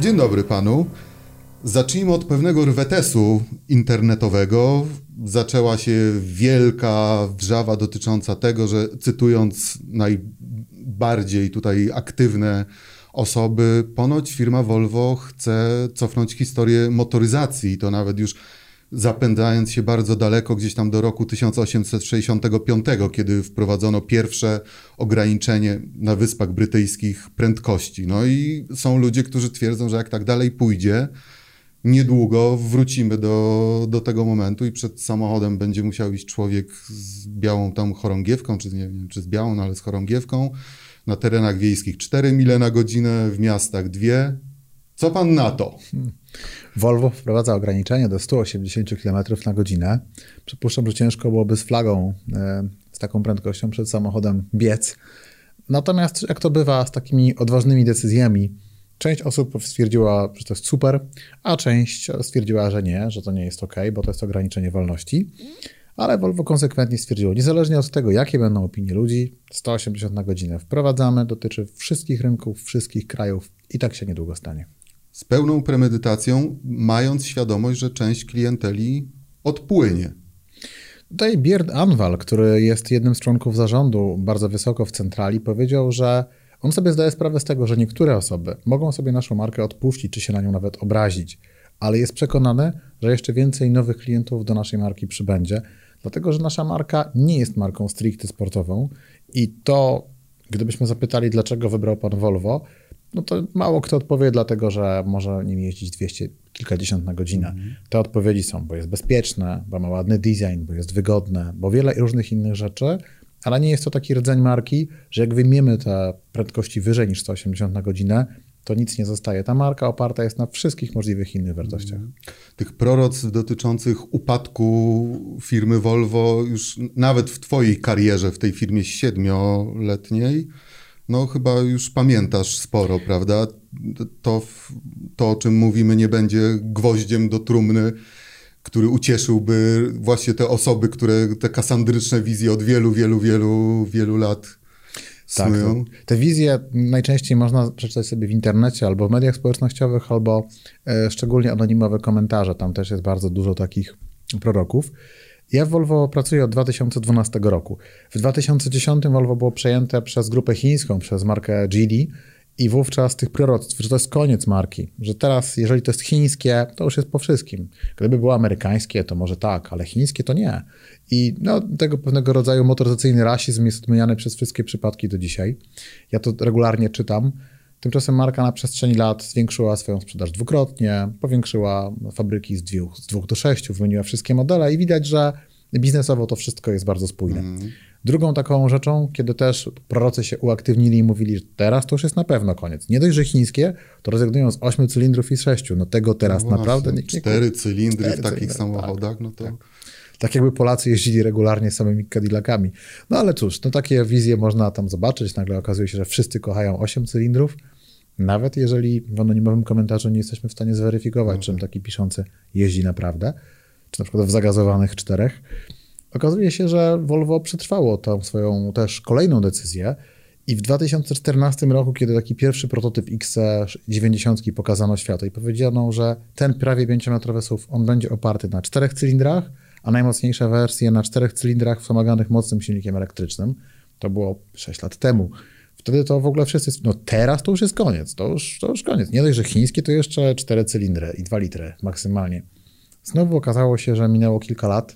Dzień dobry panu. Zacznijmy od pewnego rwetesu internetowego. Zaczęła się wielka wrzawa dotycząca tego, że cytując najbardziej tutaj aktywne osoby, ponoć firma Volvo chce cofnąć historię motoryzacji. To nawet już zapędzając się bardzo daleko, gdzieś tam do roku 1865, kiedy wprowadzono pierwsze ograniczenie na Wyspach Brytyjskich prędkości. No i są ludzie, którzy twierdzą, że jak tak dalej pójdzie, niedługo wrócimy do, do tego momentu i przed samochodem będzie musiał iść człowiek z białą tą chorągiewką, czy nie wiem, czy z białą, no ale z chorągiewką, na terenach wiejskich 4 mile na godzinę, w miastach 2. Co pan na to? Volvo wprowadza ograniczenie do 180 km na godzinę. Przypuszczam, że ciężko byłoby z flagą e, z taką prędkością przed samochodem biec. Natomiast, jak to bywa z takimi odważnymi decyzjami, część osób stwierdziła, że to jest super, a część stwierdziła, że nie, że to nie jest ok, bo to jest ograniczenie wolności. Ale Volvo konsekwentnie stwierdziło, niezależnie od tego, jakie będą opinie ludzi, 180 na godzinę wprowadzamy, dotyczy wszystkich rynków, wszystkich krajów i tak się niedługo stanie z pełną premedytacją, mając świadomość, że część klienteli odpłynie. Tutaj Bierd Anwal, który jest jednym z członków zarządu bardzo wysoko w centrali, powiedział, że on sobie zdaje sprawę z tego, że niektóre osoby mogą sobie naszą markę odpuścić, czy się na nią nawet obrazić, ale jest przekonany, że jeszcze więcej nowych klientów do naszej marki przybędzie, dlatego że nasza marka nie jest marką stricte sportową i to, gdybyśmy zapytali, dlaczego wybrał pan Volvo, no to mało kto odpowie, dlatego że może nim jeździć 200 kilkadziesiąt na godzinę. Mm. Te odpowiedzi są, bo jest bezpieczne, bo ma ładny design, bo jest wygodne, bo wiele różnych innych rzeczy, ale nie jest to taki rdzeń marki, że jak wyjmiemy te prędkości wyżej niż 180 na godzinę, to nic nie zostaje. Ta marka oparta jest na wszystkich możliwych innych wartościach. Mm. Tych proroc dotyczących upadku firmy Volvo już nawet w twojej karierze w tej firmie siedmioletniej no chyba już pamiętasz sporo, prawda? To, to, o czym mówimy, nie będzie gwoździem do trumny, który ucieszyłby właśnie te osoby, które te kasandryczne wizje od wielu, wielu, wielu, wielu lat tak, snują. Tak, te wizje najczęściej można przeczytać sobie w internecie albo w mediach społecznościowych, albo e, szczególnie anonimowe komentarze. Tam też jest bardzo dużo takich proroków. Ja w Volvo pracuję od 2012 roku. W 2010 Volvo było przejęte przez grupę chińską, przez markę Geely i wówczas tych proroctw, że to jest koniec marki, że teraz, jeżeli to jest chińskie, to już jest po wszystkim. Gdyby było amerykańskie, to może tak, ale chińskie to nie. I no, tego pewnego rodzaju motoryzacyjny rasizm jest odmieniany przez wszystkie przypadki do dzisiaj. Ja to regularnie czytam. Tymczasem marka na przestrzeni lat zwiększyła swoją sprzedaż dwukrotnie, powiększyła fabryki z dwóch, z dwóch do sześciu, wymieniła wszystkie modele i widać, że biznesowo to wszystko jest bardzo spójne. Mm. Drugą taką rzeczą, kiedy też prorocy się uaktywnili i mówili, że teraz to już jest na pewno koniec. Nie dość, że chińskie, to rezygnują z ośmiu cylindrów i z sześciu. No tego teraz no naprawdę nie Cztery cylindry cztery w takich cylindry, samochodach, tak, no to... Tak. Tak jakby Polacy jeździli regularnie samymi Cadillacami. No ale cóż, no takie wizje można tam zobaczyć. Nagle okazuje się, że wszyscy kochają 8 cylindrów. Nawet jeżeli w anonimowym komentarzu nie jesteśmy w stanie zweryfikować, no. czym taki piszący jeździ naprawdę, czy na przykład w zagazowanych czterech, okazuje się, że Volvo przetrwało tą swoją też kolejną decyzję i w 2014 roku, kiedy taki pierwszy prototyp XC90 pokazano światu i powiedziano, że ten prawie 5-metrowy SUV, on będzie oparty na czterech cylindrach, a najmocniejsza wersja na czterech cylindrach wspomaganych mocnym silnikiem elektrycznym. To było 6 lat temu. Wtedy to w ogóle wszyscy, no teraz to już jest koniec, to już, to już koniec. Nie dość, że chińskie to jeszcze 4 cylindry i 2 litry maksymalnie. Znowu okazało się, że minęło kilka lat.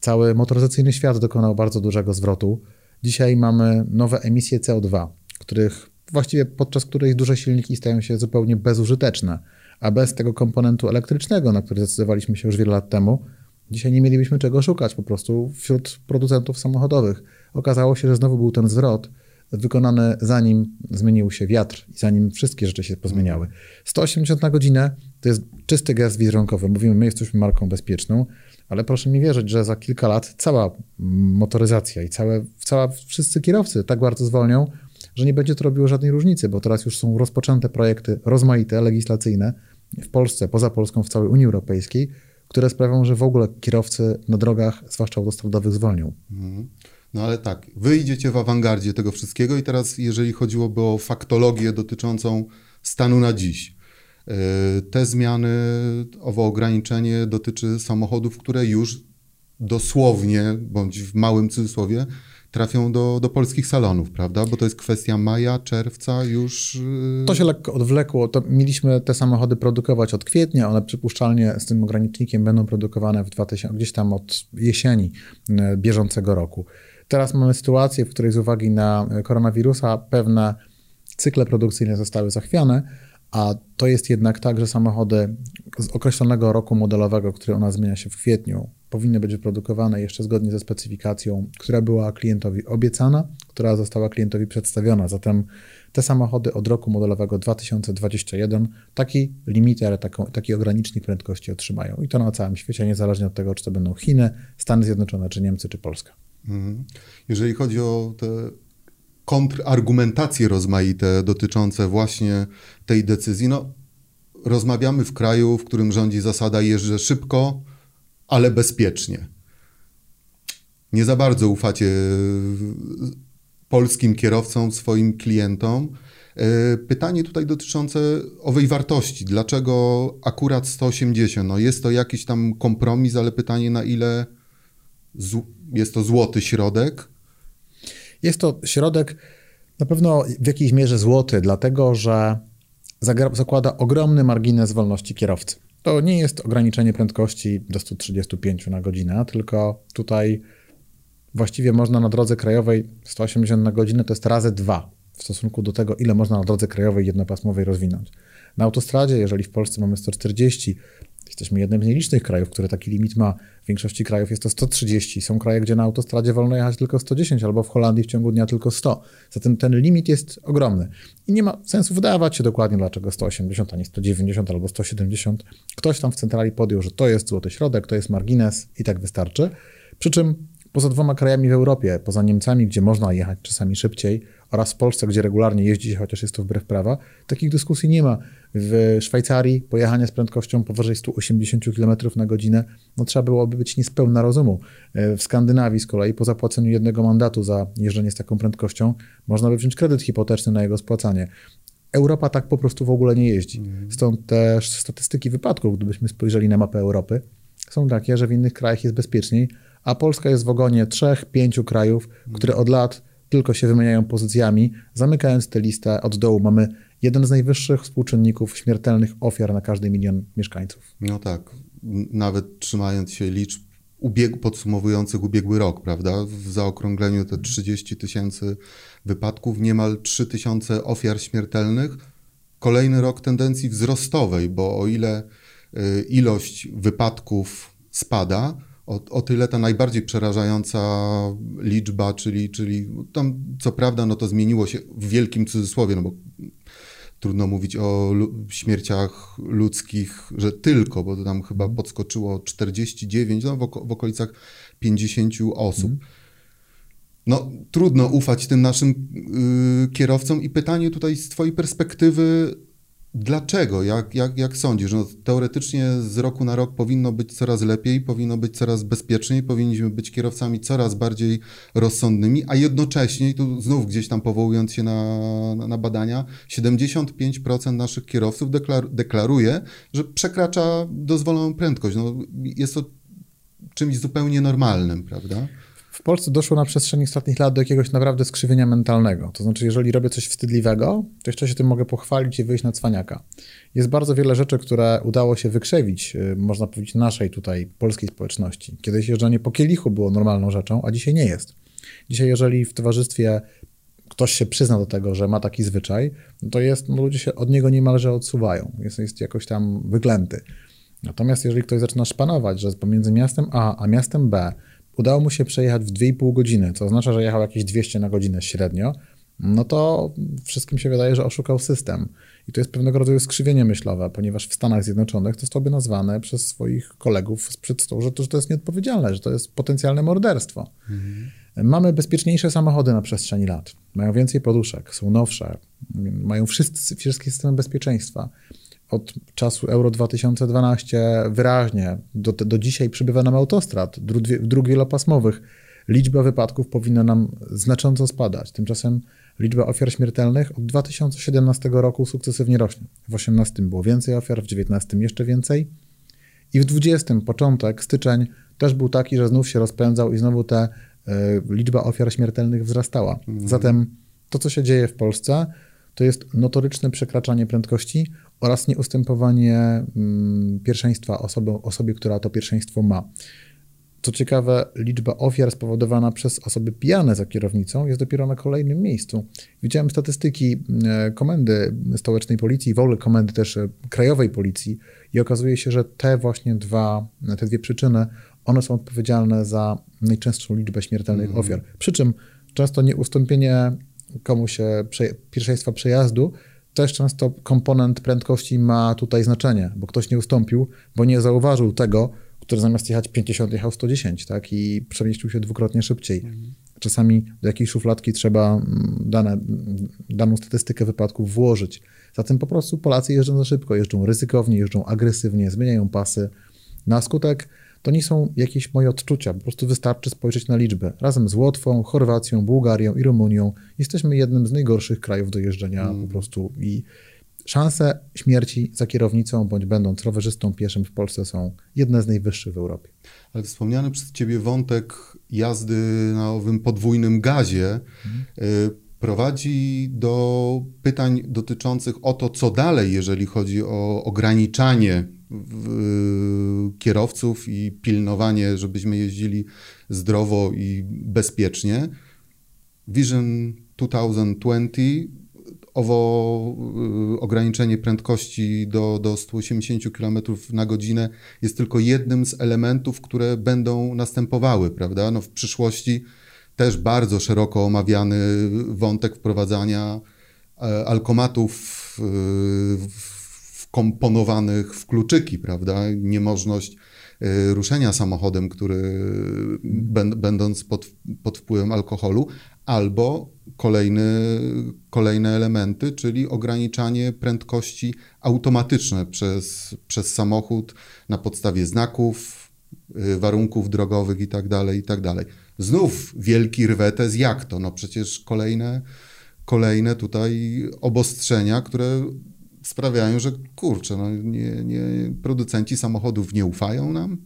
Cały motoryzacyjny świat dokonał bardzo dużego zwrotu. Dzisiaj mamy nowe emisje CO2, których właściwie podczas których duże silniki stają się zupełnie bezużyteczne, a bez tego komponentu elektrycznego, na który zdecydowaliśmy się już wiele lat temu, dzisiaj nie mielibyśmy czego szukać po prostu wśród producentów samochodowych. Okazało się, że znowu był ten zwrot, wykonane zanim zmienił się wiatr i zanim wszystkie rzeczy się pozmieniały. 180 na godzinę to jest czysty gest wizerunkowy. Mówimy, my jesteśmy marką bezpieczną, ale proszę mi wierzyć, że za kilka lat cała motoryzacja i całe, cała, wszyscy kierowcy tak bardzo zwolnią, że nie będzie to robiło żadnej różnicy, bo teraz już są rozpoczęte projekty rozmaite, legislacyjne w Polsce, poza Polską, w całej Unii Europejskiej, które sprawią, że w ogóle kierowcy na drogach, zwłaszcza autostradowych, zwolnią. Mhm. No ale tak, wy idziecie w awangardzie tego wszystkiego i teraz jeżeli chodziłoby o faktologię dotyczącą stanu na dziś, Te zmiany, owo ograniczenie dotyczy samochodów, które już dosłownie, bądź w małym cudzysłowie, trafią do, do polskich salonów, prawda? Bo to jest kwestia maja, czerwca już. Y, to się lekko odwlekło. To mieliśmy te samochody produkować od kwietnia, one przypuszczalnie z tym ogranicznikiem będą produkowane w 2000, gdzieś tam od jesieni y, bieżącego roku. Teraz mamy sytuację, w której z uwagi na koronawirusa pewne cykle produkcyjne zostały zachwiane, a to jest jednak tak, że samochody z określonego roku modelowego, który u nas zmienia się w kwietniu, powinny być wyprodukowane jeszcze zgodnie ze specyfikacją, która była klientowi obiecana, która została klientowi przedstawiona. Zatem te samochody od roku modelowego 2021 taki limiter, taki ogranicznik prędkości otrzymają. I to na całym świecie, niezależnie od tego, czy to będą Chiny, Stany Zjednoczone, czy Niemcy, czy Polska. Mhm. Jeżeli chodzi o te kontrargumentacje rozmaite dotyczące właśnie tej decyzji, no rozmawiamy w kraju, w którym rządzi zasada jeżdżę szybko, ale bezpiecznie. Nie za bardzo ufacie polskim kierowcom, swoim klientom. E, pytanie tutaj dotyczące owej wartości. Dlaczego akurat 180? No jest to jakiś tam kompromis, ale pytanie na ile jest to złoty środek? Jest to środek na pewno w jakiejś mierze złoty, dlatego że zakłada ogromny margines wolności kierowcy. To nie jest ograniczenie prędkości do 135 na godzinę, tylko tutaj właściwie można na drodze krajowej 180 na godzinę to jest razy dwa w stosunku do tego, ile można na drodze krajowej jednopasmowej rozwinąć. Na autostradzie, jeżeli w Polsce mamy 140, Jesteśmy jednym z nielicznych krajów, które taki limit ma. W większości krajów jest to 130. Są kraje, gdzie na autostradzie wolno jechać tylko 110, albo w Holandii w ciągu dnia tylko 100. Zatem ten limit jest ogromny. I nie ma sensu wydawać się dokładnie, dlaczego 180, a nie 190 albo 170. Ktoś tam w centrali podjął, że to jest złoty środek, to jest margines i tak wystarczy. Przy czym poza dwoma krajami w Europie, poza Niemcami, gdzie można jechać czasami szybciej, oraz w Polsce, gdzie regularnie jeździ się, chociaż jest to wbrew prawa, takich dyskusji nie ma. W Szwajcarii pojechanie z prędkością powyżej 180 km na godzinę, no trzeba byłoby być niespełna rozumu. W Skandynawii z kolei po zapłaceniu jednego mandatu za jeżdżenie z taką prędkością można by wziąć kredyt hipoteczny na jego spłacanie. Europa tak po prostu w ogóle nie jeździ. Mhm. Stąd też statystyki wypadków, gdybyśmy spojrzeli na mapę Europy, są takie, że w innych krajach jest bezpieczniej, a Polska jest w ogonie trzech, pięciu krajów, które od lat tylko się wymieniają pozycjami. Zamykając tę listę od dołu mamy jeden z najwyższych współczynników śmiertelnych ofiar na każdy milion mieszkańców. No tak, nawet trzymając się liczb ubieg podsumowujących ubiegły rok, prawda? W zaokrągleniu te 30 tysięcy wypadków, niemal 3 tysiące ofiar śmiertelnych. Kolejny rok tendencji wzrostowej, bo o ile y, ilość wypadków spada, o, o tyle ta najbardziej przerażająca liczba, czyli, czyli tam co prawda no to zmieniło się w wielkim cudzysłowie, no bo trudno mówić o śmierciach ludzkich, że tylko, bo tam chyba podskoczyło 49, no w, oko w okolicach 50 osób. Mm. No, trudno ufać tym naszym y, kierowcom i pytanie tutaj z Twojej perspektywy, Dlaczego? Jak, jak, jak sądzisz? No, teoretycznie z roku na rok powinno być coraz lepiej, powinno być coraz bezpieczniej, powinniśmy być kierowcami coraz bardziej rozsądnymi, a jednocześnie, tu znów gdzieś tam powołując się na, na, na badania, 75% naszych kierowców deklar, deklaruje, że przekracza dozwoloną prędkość. No, jest to czymś zupełnie normalnym, prawda? Polsce doszło na przestrzeni ostatnich lat do jakiegoś naprawdę skrzywienia mentalnego. To znaczy, jeżeli robię coś wstydliwego, to jeszcze się tym mogę pochwalić i wyjść na cwaniaka. Jest bardzo wiele rzeczy, które udało się wykrzewić, y, można powiedzieć, naszej tutaj polskiej społeczności. Kiedyś jeżdżenie po kielichu było normalną rzeczą, a dzisiaj nie jest. Dzisiaj, jeżeli w towarzystwie ktoś się przyzna do tego, że ma taki zwyczaj, to jest, no ludzie się od niego niemalże odsuwają. Jest, jest jakoś tam wyklęty. Natomiast jeżeli ktoś zaczyna szpanować, że pomiędzy miastem A a miastem B udało mu się przejechać w 2,5 godziny, co oznacza, że jechał jakieś 200 na godzinę średnio, no to wszystkim się wydaje, że oszukał system. I to jest pewnego rodzaju skrzywienie myślowe, ponieważ w Stanach Zjednoczonych to zostałoby nazwane przez swoich kolegów z przedstołu, że to, że to jest nieodpowiedzialne, że to jest potencjalne morderstwo. Mhm. Mamy bezpieczniejsze samochody na przestrzeni lat. Mają więcej poduszek, są nowsze, mają wszyscy, wszystkie systemy bezpieczeństwa od czasu Euro 2012 wyraźnie. Do, do dzisiaj przybywa nam autostrad, dróg, dróg wielopasmowych. Liczba wypadków powinna nam znacząco spadać. Tymczasem Liczba ofiar śmiertelnych od 2017 roku sukcesywnie rośnie. W 2018 było więcej ofiar, w 2019 jeszcze więcej. I w 2020 początek, styczeń też był taki, że znów się rozpędzał i znowu ta y, liczba ofiar śmiertelnych wzrastała. Mhm. Zatem to, co się dzieje w Polsce, to jest notoryczne przekraczanie prędkości oraz nieustępowanie mm, pierwszeństwa osoby, osobie, która to pierwszeństwo ma. Co ciekawe, liczba ofiar spowodowana przez osoby pijane za kierownicą jest dopiero na kolejnym miejscu. Widziałem statystyki e, komendy stołecznej policji, w ogóle komendy też e, krajowej policji i okazuje się, że te właśnie dwa, te dwie przyczyny, one są odpowiedzialne za najczęstszą liczbę śmiertelnych mm. ofiar. Przy czym często nieustąpienie komuś pierwszeństwa przejazdu też często komponent prędkości ma tutaj znaczenie, bo ktoś nie ustąpił, bo nie zauważył tego, który zamiast jechać 50 jechał 110, tak, i przemieścił się dwukrotnie szybciej. Mhm. Czasami do jakiejś szufladki trzeba mm, dane, daną statystykę wypadków włożyć. Zatem po prostu Polacy jeżdżą za szybko, jeżdżą ryzykownie, jeżdżą agresywnie, zmieniają pasy. Na skutek to nie są jakieś moje odczucia, po prostu wystarczy spojrzeć na liczbę. Razem z Łotwą, Chorwacją, Bułgarią i Rumunią jesteśmy jednym z najgorszych krajów do jeżdżenia mm. po prostu i Szanse śmierci za kierownicą bądź będąc rowerzystą pieszym w Polsce są jedne z najwyższych w Europie. Ale wspomniany przez Ciebie wątek jazdy na owym podwójnym gazie mhm. prowadzi do pytań dotyczących o to, co dalej, jeżeli chodzi o ograniczanie kierowców i pilnowanie, żebyśmy jeździli zdrowo i bezpiecznie. Vision 2020 owo y, ograniczenie prędkości do, do 180 km na godzinę jest tylko jednym z elementów, które będą następowały, prawda? No w przyszłości też bardzo szeroko omawiany wątek wprowadzania e, alkomatów wkomponowanych w kluczyki, prawda? Niemożność e, ruszenia samochodem, który będąc pod, pod wpływem alkoholu, albo kolejny, kolejne elementy, czyli ograniczanie prędkości automatyczne przez, przez samochód na podstawie znaków, y, warunków drogowych itd., tak itd. Tak Znów wielki rwetes, jak to? No przecież kolejne, kolejne tutaj obostrzenia, które sprawiają, że kurczę, no nie, nie, producenci samochodów nie ufają nam,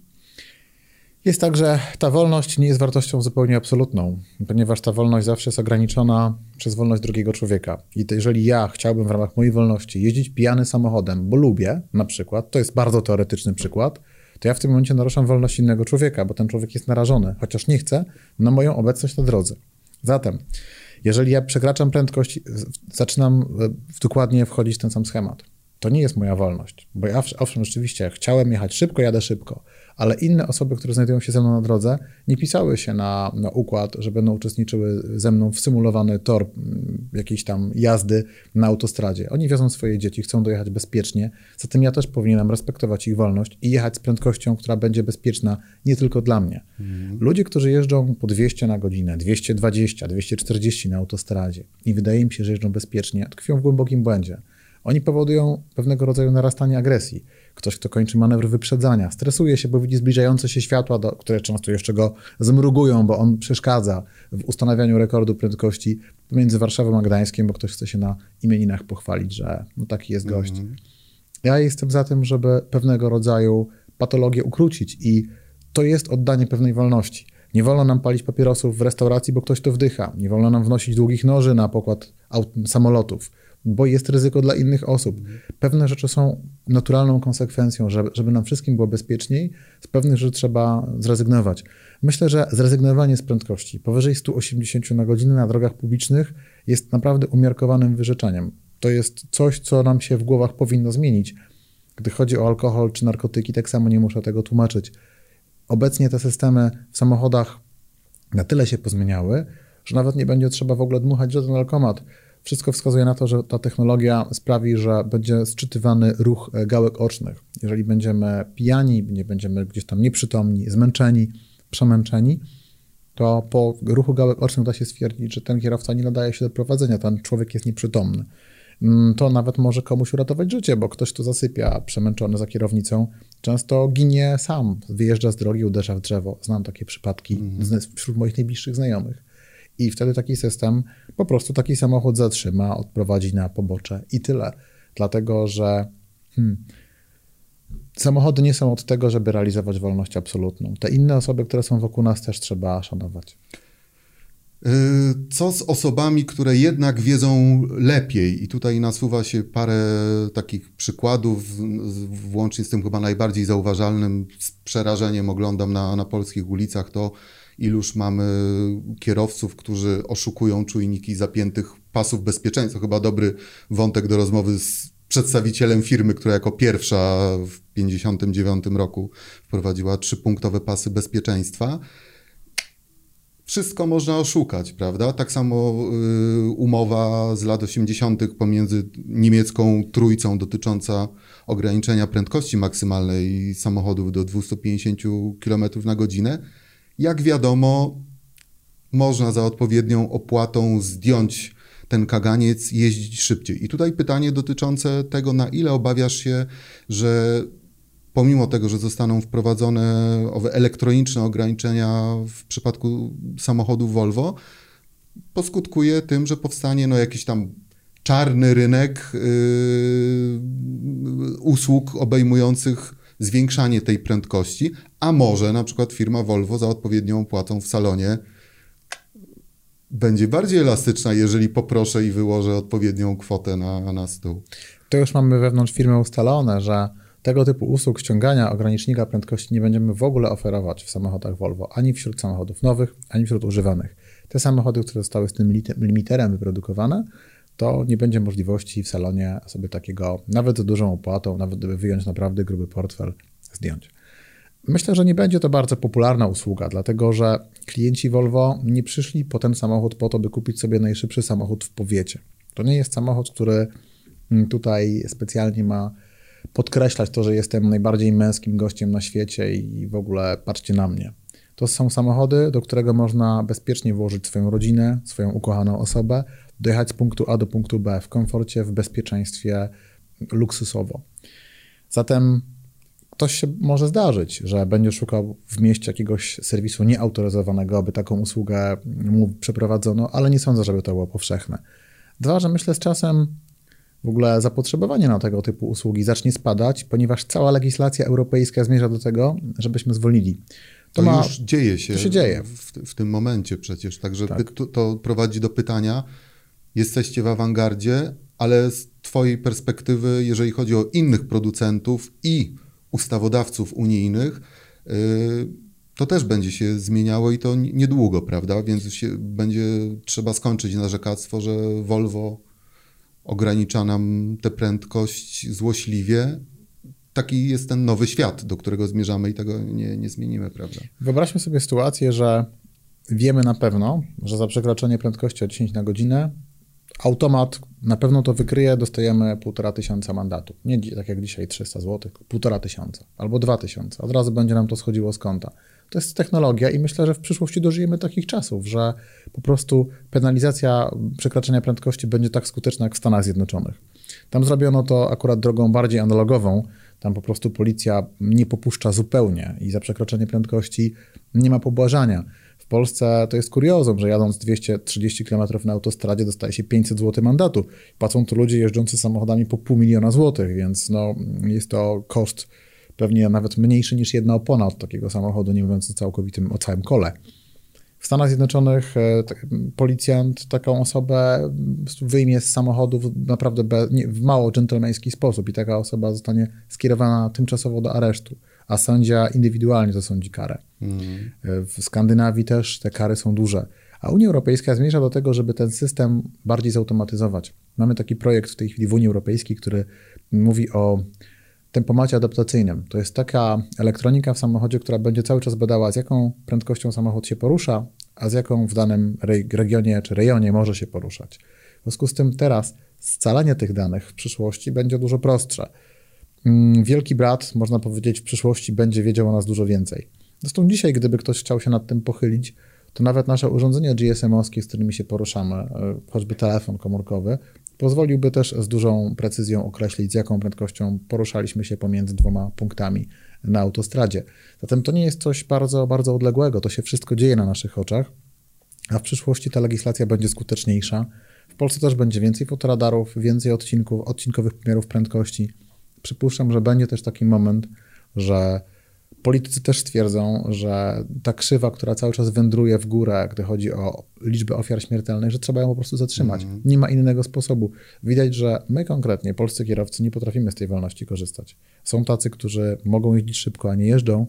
jest tak, że ta wolność nie jest wartością zupełnie absolutną, ponieważ ta wolność zawsze jest ograniczona przez wolność drugiego człowieka. I to jeżeli ja chciałbym w ramach mojej wolności jeździć pijany samochodem, bo lubię na przykład, to jest bardzo teoretyczny przykład, to ja w tym momencie naruszam wolność innego człowieka, bo ten człowiek jest narażony, chociaż nie chce, na moją obecność na drodze. Zatem, jeżeli ja przekraczam prędkość, zaczynam dokładnie wchodzić w ten sam schemat. To nie jest moja wolność, bo ja owszem, rzeczywiście chciałem jechać szybko, jadę szybko, ale inne osoby, które znajdują się ze mną na drodze, nie pisały się na, na układ, że będą uczestniczyły ze mną w symulowany tor mm, jakiejś tam jazdy na autostradzie. Oni wiozą swoje dzieci, chcą dojechać bezpiecznie, zatem ja też powinienem respektować ich wolność i jechać z prędkością, która będzie bezpieczna nie tylko dla mnie. Mhm. Ludzie, którzy jeżdżą po 200 na godzinę, 220, 240 na autostradzie i wydaje mi się, że jeżdżą bezpiecznie, tkwią w głębokim błędzie. Oni powodują pewnego rodzaju narastanie agresji. Ktoś, kto kończy manewr wyprzedzania, stresuje się, bo widzi zbliżające się światła, do, które często jeszcze go zmrugują, bo on przeszkadza w ustanawianiu rekordu prędkości pomiędzy Warszawą a Gdańskiem, bo ktoś chce się na imieninach pochwalić, że no taki jest gość. -hmm. Ja jestem za tym, żeby pewnego rodzaju patologię ukrócić i to jest oddanie pewnej wolności. Nie wolno nam palić papierosów w restauracji, bo ktoś to wdycha. Nie wolno nam wnosić długich noży na pokład samolotów bo jest ryzyko dla innych osób. Pewne rzeczy są naturalną konsekwencją, żeby, żeby nam wszystkim było bezpieczniej, z pewnych rzeczy trzeba zrezygnować. Myślę, że zrezygnowanie z prędkości powyżej 180 na godzinę na drogach publicznych jest naprawdę umiarkowanym wyrzeczeniem. To jest coś, co nam się w głowach powinno zmienić. Gdy chodzi o alkohol czy narkotyki, tak samo nie muszę tego tłumaczyć. Obecnie te systemy w samochodach na tyle się pozmieniały, że nawet nie będzie trzeba w ogóle dmuchać żaden alkomat. Wszystko wskazuje na to, że ta technologia sprawi, że będzie sczytywany ruch gałek ocznych. Jeżeli będziemy pijani, nie będziemy gdzieś tam nieprzytomni, zmęczeni, przemęczeni, to po ruchu gałek ocznych da się stwierdzić, że ten kierowca nie nadaje się do prowadzenia, ten człowiek jest nieprzytomny. Mm, to nawet może komuś uratować życie, bo ktoś tu zasypia przemęczony za kierownicą, często ginie sam, wyjeżdża z drogi, uderza w drzewo. Znam takie przypadki mm. wśród moich najbliższych znajomych. I wtedy taki system po prostu taki samochód zatrzyma, odprowadzi na pobocze i tyle. Dlatego, że hmm, samochody nie są od tego, żeby realizować wolność absolutną. Te inne osoby, które są wokół nas, też trzeba szanować. Y, co z osobami, które jednak wiedzą lepiej? I tutaj nasuwa się parę takich przykładów, włącznie z tym chyba najbardziej zauważalnym, z przerażeniem oglądam na, na polskich ulicach to, iluż mamy kierowców, którzy oszukują czujniki zapiętych pasów bezpieczeństwa. Chyba dobry wątek do rozmowy z przedstawicielem firmy, która jako pierwsza w 1959 roku wprowadziła trzypunktowe pasy bezpieczeństwa wszystko można oszukać, prawda? Tak samo y, umowa z lat 80. pomiędzy niemiecką trójcą dotycząca ograniczenia prędkości maksymalnej samochodów do 250 km na godzinę. Jak wiadomo, można za odpowiednią opłatą zdjąć ten kaganiec, jeździć szybciej. I tutaj pytanie dotyczące tego, na ile obawiasz się, że pomimo tego, że zostaną wprowadzone owe elektroniczne ograniczenia w przypadku samochodów Volvo, poskutkuje tym, że powstanie no, jakiś tam czarny rynek yy, usług obejmujących zwiększanie tej prędkości, a może na przykład firma Volvo za odpowiednią płatą w salonie będzie bardziej elastyczna, jeżeli poproszę i wyłożę odpowiednią kwotę na, na stół. To już mamy wewnątrz firmy ustalone, że tego typu usług ściągania ogranicznika prędkości nie będziemy w ogóle oferować w samochodach Volvo, ani wśród samochodów nowych, ani wśród używanych. Te samochody, które zostały z tym limiterem wyprodukowane, to nie będzie możliwości w salonie sobie takiego, nawet z dużą opłatą, nawet gdyby wyjąć naprawdę gruby portfel, zdjąć. Myślę, że nie będzie to bardzo popularna usługa, dlatego że klienci Volvo nie przyszli po ten samochód po to, by kupić sobie najszybszy samochód w powiecie. To nie jest samochód, który tutaj specjalnie ma podkreślać to, że jestem najbardziej męskim gościem na świecie i w ogóle patrzcie na mnie. To są samochody, do którego można bezpiecznie włożyć swoją rodzinę, swoją ukochaną osobę, dojechać z punktu A do punktu B w komforcie, w bezpieczeństwie, luksusowo. Zatem ktoś się może zdarzyć, że będzie szukał w mieście jakiegoś serwisu nieautoryzowanego, aby taką usługę mu przeprowadzono, ale nie sądzę, żeby to było powszechne. Dwa, że myślę z czasem w ogóle zapotrzebowanie na tego typu usługi zacznie spadać, ponieważ cała legislacja europejska zmierza do tego, żebyśmy zwolnili. To, to ma, już dzieje się, to się dzieje. W, w tym momencie przecież. Także tak. to, to prowadzi do pytania, jesteście w awangardzie, ale z Twojej perspektywy, jeżeli chodzi o innych producentów i ustawodawców unijnych, yy, to też będzie się zmieniało i to niedługo, prawda? Więc będzie trzeba skończyć narzekactwo, że Volvo ogranicza nam tę prędkość złośliwie. Taki jest ten nowy świat, do którego zmierzamy i tego nie, nie zmienimy, prawda? Wyobraźmy sobie sytuację, że wiemy na pewno, że za przekroczenie prędkości o 10 na godzinę automat na pewno to wykryje, dostajemy półtora tysiąca mandatów. Nie tak jak dzisiaj 300 zł, półtora tysiąca albo dwa tysiące. Od razu będzie nam to schodziło z konta. To jest technologia i myślę, że w przyszłości dożyjemy takich czasów, że po prostu penalizacja przekraczania prędkości będzie tak skuteczna jak w Stanach Zjednoczonych. Tam zrobiono to akurat drogą bardziej analogową. Tam po prostu policja nie popuszcza zupełnie i za przekroczenie prędkości nie ma pobłażania. Polsce to jest kuriozum, że jadąc 230 km na autostradzie dostaje się 500 zł mandatu. Płacą to ludzie jeżdżący samochodami po pół miliona złotych, więc no, jest to koszt pewnie nawet mniejszy niż jedna opona od takiego samochodu, nie mówiąc o całkowitym, o całym kole. W Stanach Zjednoczonych e, policjant taką osobę wyjmie z samochodu w naprawdę nie, w mało dżentelmeński sposób i taka osoba zostanie skierowana tymczasowo do aresztu, a sędzia indywidualnie zasądzi karę. Mm. W Skandynawii też te kary są duże. A Unia Europejska zmierza do tego, żeby ten system bardziej zautomatyzować. Mamy taki projekt w tej chwili w Unii Europejskiej, który mówi o tempomacie adaptacyjnym. To jest taka elektronika w samochodzie, która będzie cały czas badała, z jaką prędkością samochód się porusza, a z jaką w danym regionie czy rejonie może się poruszać. W związku z tym teraz scalanie tych danych w przyszłości będzie dużo prostsze. Mm, Wielki brat, można powiedzieć, w przyszłości będzie wiedział o nas dużo więcej. Zresztą dzisiaj, gdyby ktoś chciał się nad tym pochylić, to nawet nasze urządzenia GSM-owskie, z którymi się poruszamy, e, choćby telefon komórkowy, Pozwoliłby też z dużą precyzją określić, z jaką prędkością poruszaliśmy się pomiędzy dwoma punktami na autostradzie. Zatem to nie jest coś bardzo, bardzo odległego, to się wszystko dzieje na naszych oczach. a w przyszłości ta legislacja będzie skuteczniejsza. W Polsce też będzie więcej fotoradarów, więcej odcinków, odcinkowych pomiarów prędkości. Przypuszczam, że będzie też taki moment, że politycy też twierdzą, że ta krzywa, która cały czas wędruje w górę, gdy chodzi o liczbę ofiar śmiertelnych, że trzeba ją po prostu zatrzymać. Mm. Nie ma innego sposobu. Widać, że my konkretnie, polscy kierowcy, nie potrafimy z tej wolności korzystać. Są tacy, którzy mogą jeździć szybko, a nie jeżdżą,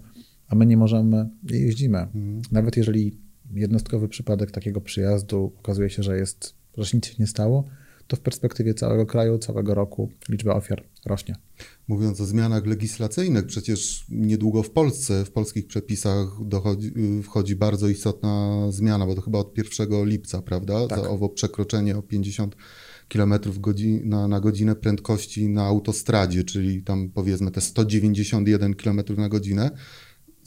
a my nie możemy i jeździmy. Mm. Nawet jeżeli jednostkowy przypadek takiego przyjazdu okazuje się, że jest, że nic się nie stało, to w perspektywie całego kraju, całego roku liczba ofiar rośnie. Mówiąc o zmianach legislacyjnych, przecież niedługo w Polsce, w polskich przepisach dochodzi, wchodzi bardzo istotna zmiana, bo to chyba od 1 lipca, prawda? Tak. Owo przekroczenie o 50 km na, na godzinę prędkości na autostradzie, czyli tam powiedzmy te 191 km na godzinę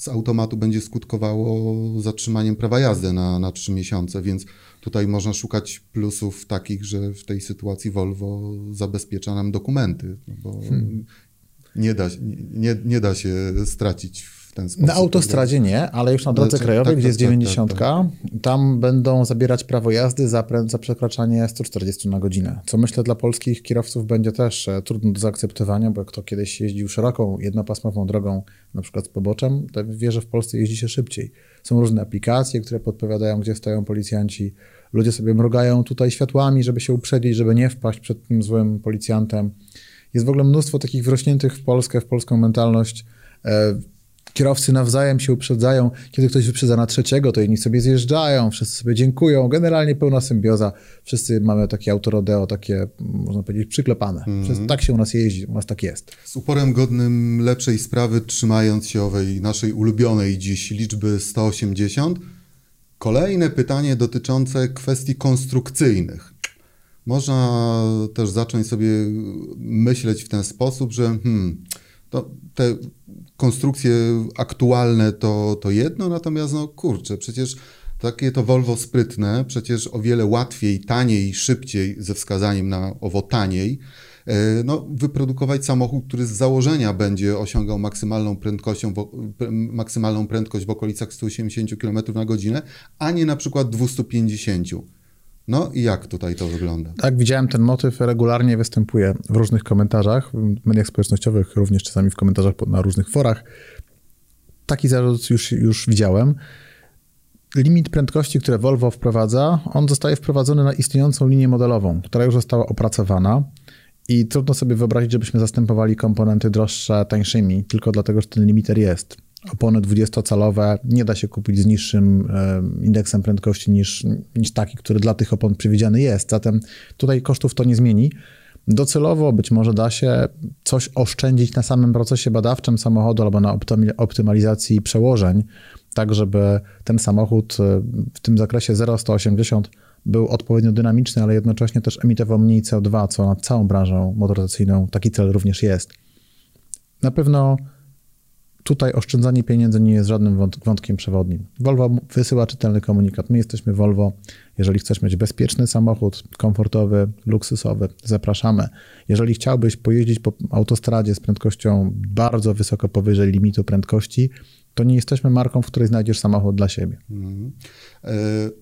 z automatu będzie skutkowało zatrzymaniem prawa jazdy na, na 3 miesiące, więc tutaj można szukać plusów takich, że w tej sytuacji Volvo zabezpiecza nam dokumenty, bo hmm. nie, da, nie, nie da się stracić ten sposób. Na autostradzie nie, ale już na drodze tak, krajowej, tak, gdzie jest 90, tak, tak, tak, tam będą zabierać prawo jazdy za, za przekraczanie 140 na godzinę, co myślę dla polskich kierowców będzie też e, trudno do zaakceptowania, bo kto kiedyś jeździł szeroką, jednopasmową drogą, na przykład z poboczem, to wie, że w Polsce jeździ się szybciej. Są różne aplikacje, które podpowiadają, gdzie stoją policjanci. Ludzie sobie mrugają tutaj światłami, żeby się uprzedzić, żeby nie wpaść przed tym złym policjantem. Jest w ogóle mnóstwo takich wrośniętych w Polskę, w polską mentalność e, Kierowcy nawzajem się uprzedzają. Kiedy ktoś wyprzedza na trzeciego, to inni sobie zjeżdżają, wszyscy sobie dziękują. Generalnie pełna symbioza. Wszyscy mamy takie autorodeo, takie, można powiedzieć, przyklepane. Mm. Tak się u nas jeździ, u nas tak jest. Z uporem godnym lepszej sprawy, trzymając się owej naszej ulubionej dziś liczby 180, kolejne pytanie dotyczące kwestii konstrukcyjnych. Można też zacząć sobie myśleć w ten sposób, że hmm, to te konstrukcje aktualne to, to jedno, natomiast no kurczę, przecież takie to Volvo sprytne, przecież o wiele łatwiej, taniej, szybciej, ze wskazaniem na owo taniej, e, no, wyprodukować samochód, który z założenia będzie osiągał maksymalną, prędkością, maksymalną prędkość w okolicach 180 km na godzinę, a nie na przykład 250 no i jak tutaj to wygląda? Tak, widziałem ten motyw, regularnie występuje w różnych komentarzach, w mediach społecznościowych, również czasami w komentarzach na różnych forach. Taki zarzut już, już widziałem. Limit prędkości, które Volvo wprowadza, on zostaje wprowadzony na istniejącą linię modelową, która już została opracowana i trudno sobie wyobrazić, żebyśmy zastępowali komponenty droższe tańszymi, tylko dlatego, że ten limiter jest opony 20-calowe nie da się kupić z niższym indeksem prędkości niż, niż taki, który dla tych opon przewidziany jest. Zatem tutaj kosztów to nie zmieni. Docelowo być może da się coś oszczędzić na samym procesie badawczym samochodu albo na optymalizacji przełożeń, tak żeby ten samochód e, w tym zakresie 0-180 był odpowiednio dynamiczny, ale jednocześnie też emitował mniej CO2, co nad całą branżą motoryzacyjną taki cel również jest. Na pewno Tutaj oszczędzanie pieniędzy nie jest żadnym wątkiem przewodnim. Volvo wysyła czytelny komunikat. My jesteśmy Volvo. Jeżeli chcesz mieć bezpieczny samochód, komfortowy, luksusowy, zapraszamy. Jeżeli chciałbyś pojeździć po autostradzie z prędkością bardzo wysoko powyżej limitu prędkości, to nie jesteśmy marką, w której znajdziesz samochód dla siebie. Mhm. E,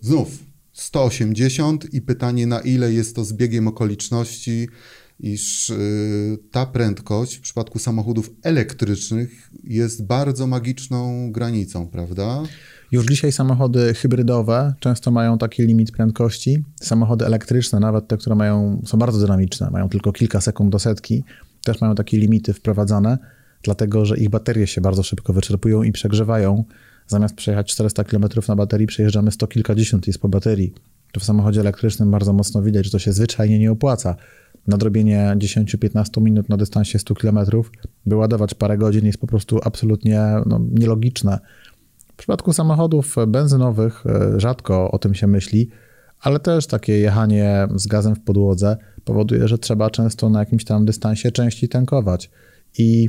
znów 180 i pytanie, na ile jest to zbiegiem okoliczności iż y, ta prędkość w przypadku samochodów elektrycznych jest bardzo magiczną granicą, prawda? Już dzisiaj samochody hybrydowe często mają taki limit prędkości. Samochody elektryczne, nawet te, które mają, są bardzo dynamiczne, mają tylko kilka sekund do setki, też mają takie limity wprowadzane, dlatego że ich baterie się bardzo szybko wyczerpują i przegrzewają. Zamiast przejechać 400 km na baterii, przejeżdżamy 100 kilkadziesiąt jest po baterii. To w samochodzie elektrycznym bardzo mocno widać, że to się zwyczajnie nie opłaca nadrobienie 10-15 minut na dystansie 100 km, by ładować parę godzin jest po prostu absolutnie no, nielogiczne. W przypadku samochodów benzynowych e, rzadko o tym się myśli, ale też takie jechanie z gazem w podłodze powoduje, że trzeba często na jakimś tam dystansie częściej tankować. I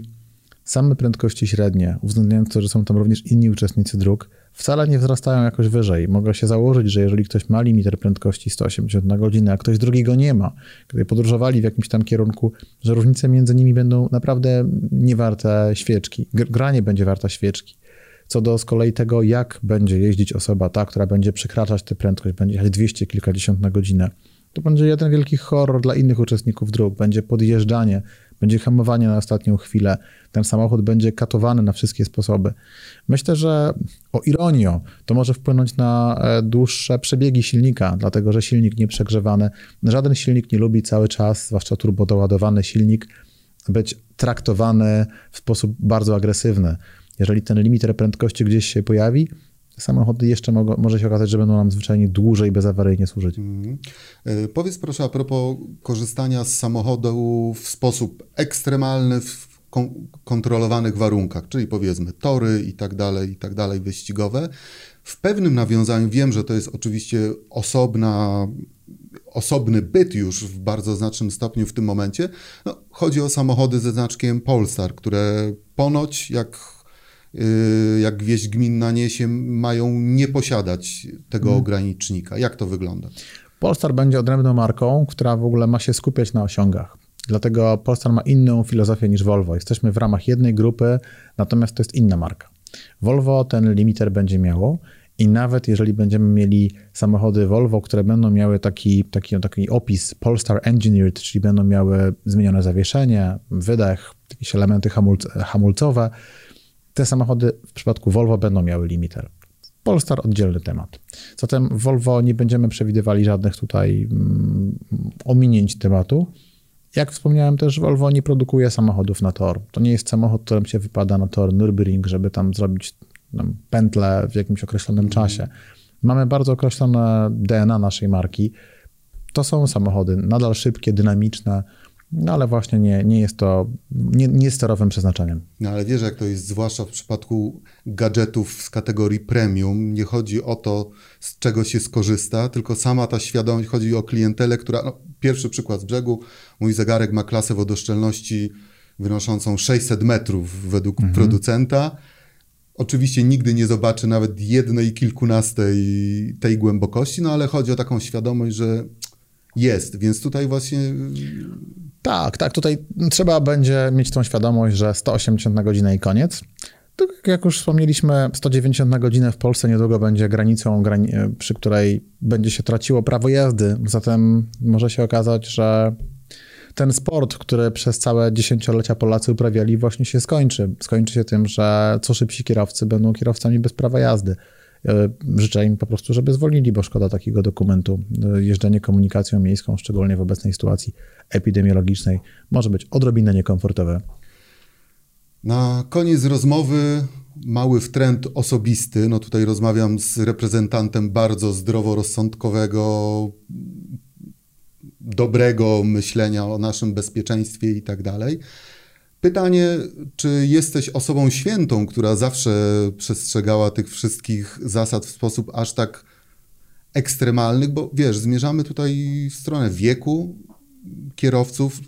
same prędkości średnie, uwzględniając to, że są tam również inni uczestnicy dróg, wcale nie wzrastają jakoś wyżej. Mogę się założyć, że jeżeli ktoś ma limiter prędkości 180 na godzinę, a ktoś drugi go nie ma, gdy podróżowali w jakimś tam kierunku, że różnice między nimi będą naprawdę niewarte świeczki. Gra nie będzie warta świeczki. co do z kolei tego, jak będzie jeździć osoba ta, która będzie przekraczać tę prędkość, będzie jechać 200 kilkadziesiąt na godzinę. To będzie jeden wielki horror dla innych uczestników dróg. Będzie podjeżdżanie, będzie hamowanie na ostatnią chwilę. Ten samochód będzie katowany na wszystkie sposoby. Myślę, że o ironio, to może wpłynąć na e, dłuższe przebiegi silnika, dlatego że silnik nieprzegrzewany, żaden silnik nie lubi cały czas, zwłaszcza turbodoładowany silnik, być traktowany w sposób bardzo agresywny. Jeżeli ten limiter prędkości gdzieś się pojawi, samochody jeszcze mogą, może się okazać, że będą nam zwyczajnie dłużej bezawaryjnie służyć. Mm. Powiedz proszę a propos korzystania z samochodu w sposób ekstremalny w kon kontrolowanych warunkach, czyli powiedzmy tory i tak dalej, i tak dalej, wyścigowe. W pewnym nawiązaniu wiem, że to jest oczywiście osobna osobny byt już w bardzo znacznym stopniu w tym momencie. No, chodzi o samochody ze znaczkiem Polestar, które ponoć, jak, jak wieść gminna niesie, mają nie posiadać tego hmm. ogranicznika. Jak to wygląda? Polestar będzie odrębną marką, która w ogóle ma się skupiać na osiągach. Dlatego Polestar ma inną filozofię niż Volvo. Jesteśmy w ramach jednej grupy, natomiast to jest inna marka. Volvo ten limiter będzie miało i nawet jeżeli będziemy mieli samochody Volvo, które będą miały taki, taki, taki opis Polestar Engineered, czyli będą miały zmienione zawieszenie, wydech, jakieś elementy hamulc hamulcowe, te samochody w przypadku Volvo będą miały limiter. Polestar oddzielny temat. Zatem Volvo nie będziemy przewidywali żadnych tutaj mm, ominięć tematu. Jak wspomniałem też, Volvo nie produkuje samochodów na tor. To nie jest samochód, którym się wypada na tor Nürburgring, żeby tam zrobić pętlę w jakimś określonym mhm. czasie. Mamy bardzo określone DNA naszej marki. To są samochody nadal szybkie, dynamiczne, no ale właśnie nie, nie jest to nie, nie sterowym przeznaczeniem. No ale wiesz, jak to jest, zwłaszcza w przypadku gadżetów z kategorii premium, nie chodzi o to, z czego się skorzysta, tylko sama ta świadomość, chodzi o klientelę, która, no, pierwszy przykład z brzegu, mój zegarek ma klasę wodoszczelności wynoszącą 600 metrów według mhm. producenta, Oczywiście nigdy nie zobaczy nawet jednej kilkunastej tej głębokości, no ale chodzi o taką świadomość, że jest, więc tutaj właśnie. Tak, tak, tutaj trzeba będzie mieć tą świadomość, że 180 na godzinę i koniec. To, jak już wspomnieliśmy, 190 na godzinę w Polsce niedługo będzie granicą, przy której będzie się traciło prawo jazdy. Zatem może się okazać, że ten sport, który przez całe dziesięciolecia Polacy uprawiali, właśnie się skończy. Skończy się tym, że co szybsi kierowcy będą kierowcami bez prawa jazdy. E, życzę im po prostu, żeby zwolnili, bo szkoda takiego dokumentu. E, jeżdżenie komunikacją miejską, szczególnie w obecnej sytuacji epidemiologicznej, może być odrobinę niekomfortowe. Na koniec rozmowy mały wtręt osobisty. No tutaj rozmawiam z reprezentantem bardzo zdroworozsądkowego dobrego myślenia o naszym bezpieczeństwie i tak dalej. Pytanie, czy jesteś osobą świętą, która zawsze przestrzegała tych wszystkich zasad w sposób aż tak ekstremalny, bo wiesz, zmierzamy tutaj w stronę wieku kierowców.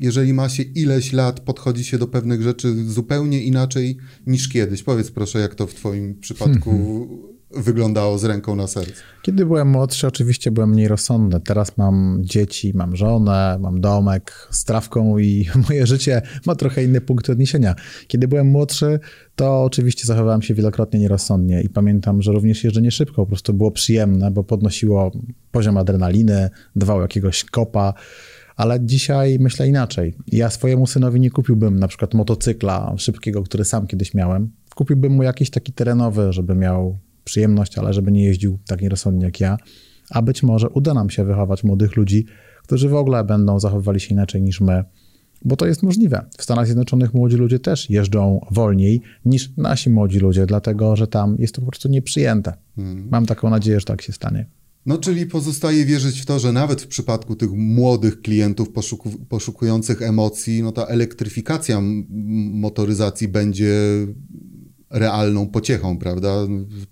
Jeżeli ma się ileś lat, podchodzi się do pewnych rzeczy zupełnie inaczej niż kiedyś. Powiedz proszę, jak to w Twoim przypadku wyglądało z ręką na sercu? Kiedy byłem młodszy, oczywiście byłem mniej rozsądny. Teraz mam dzieci, mam żonę, mam domek z trawką i moje życie ma trochę inny punkt odniesienia. Kiedy byłem młodszy, to oczywiście zachowałem się wielokrotnie nierozsądnie i pamiętam, że również jeżdżenie szybko po prostu było przyjemne, bo podnosiło poziom adrenaliny, dawało jakiegoś kopa ale dzisiaj myślę inaczej. Ja swojemu synowi nie kupiłbym na przykład motocykla szybkiego, który sam kiedyś miałem. Kupiłbym mu jakiś taki terenowy, żeby miał przyjemność, ale żeby nie jeździł tak nierozsądnie jak ja. A być może uda nam się wychować młodych ludzi, którzy w ogóle będą zachowywali się inaczej niż my, bo to jest możliwe. W Stanach Zjednoczonych młodzi ludzie też jeżdżą wolniej niż nasi młodzi ludzie, dlatego że tam jest to po prostu nieprzyjęte. Hmm. Mam taką nadzieję, że tak się stanie. No, czyli pozostaje wierzyć w to, że nawet w przypadku tych młodych klientów poszuku poszukujących emocji, no ta elektryfikacja motoryzacji będzie realną pociechą, prawda?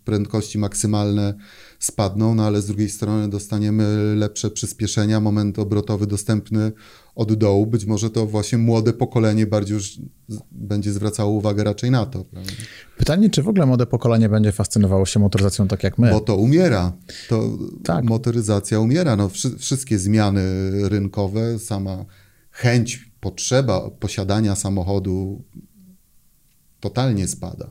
Prędkości maksymalne spadną, no ale z drugiej strony dostaniemy lepsze przyspieszenia, moment obrotowy dostępny od dołu. Być może to właśnie młode pokolenie bardziej już będzie zwracało uwagę raczej na to. Prawda? Pytanie, czy w ogóle młode pokolenie będzie fascynowało się motoryzacją tak jak my? Bo to umiera. To tak. motoryzacja umiera. No, wszystkie zmiany rynkowe, sama chęć, potrzeba posiadania samochodu totalnie spada.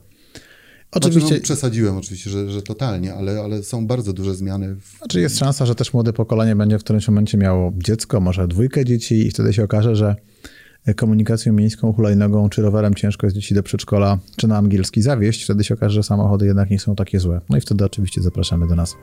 Oczywiście, znaczy, no, przesadziłem oczywiście, że, że totalnie, ale, ale są bardzo duże zmiany. W... Znaczy jest szansa, że też młode pokolenie będzie w którymś momencie miało dziecko, może dwójkę dzieci i wtedy się okaże, że komunikacją miejską, hulajnogą czy rowerem ciężko jest dzieci do przedszkola czy na angielski zawieść. Wtedy się okaże, że samochody jednak nie są takie złe. No i wtedy oczywiście zapraszamy do nas.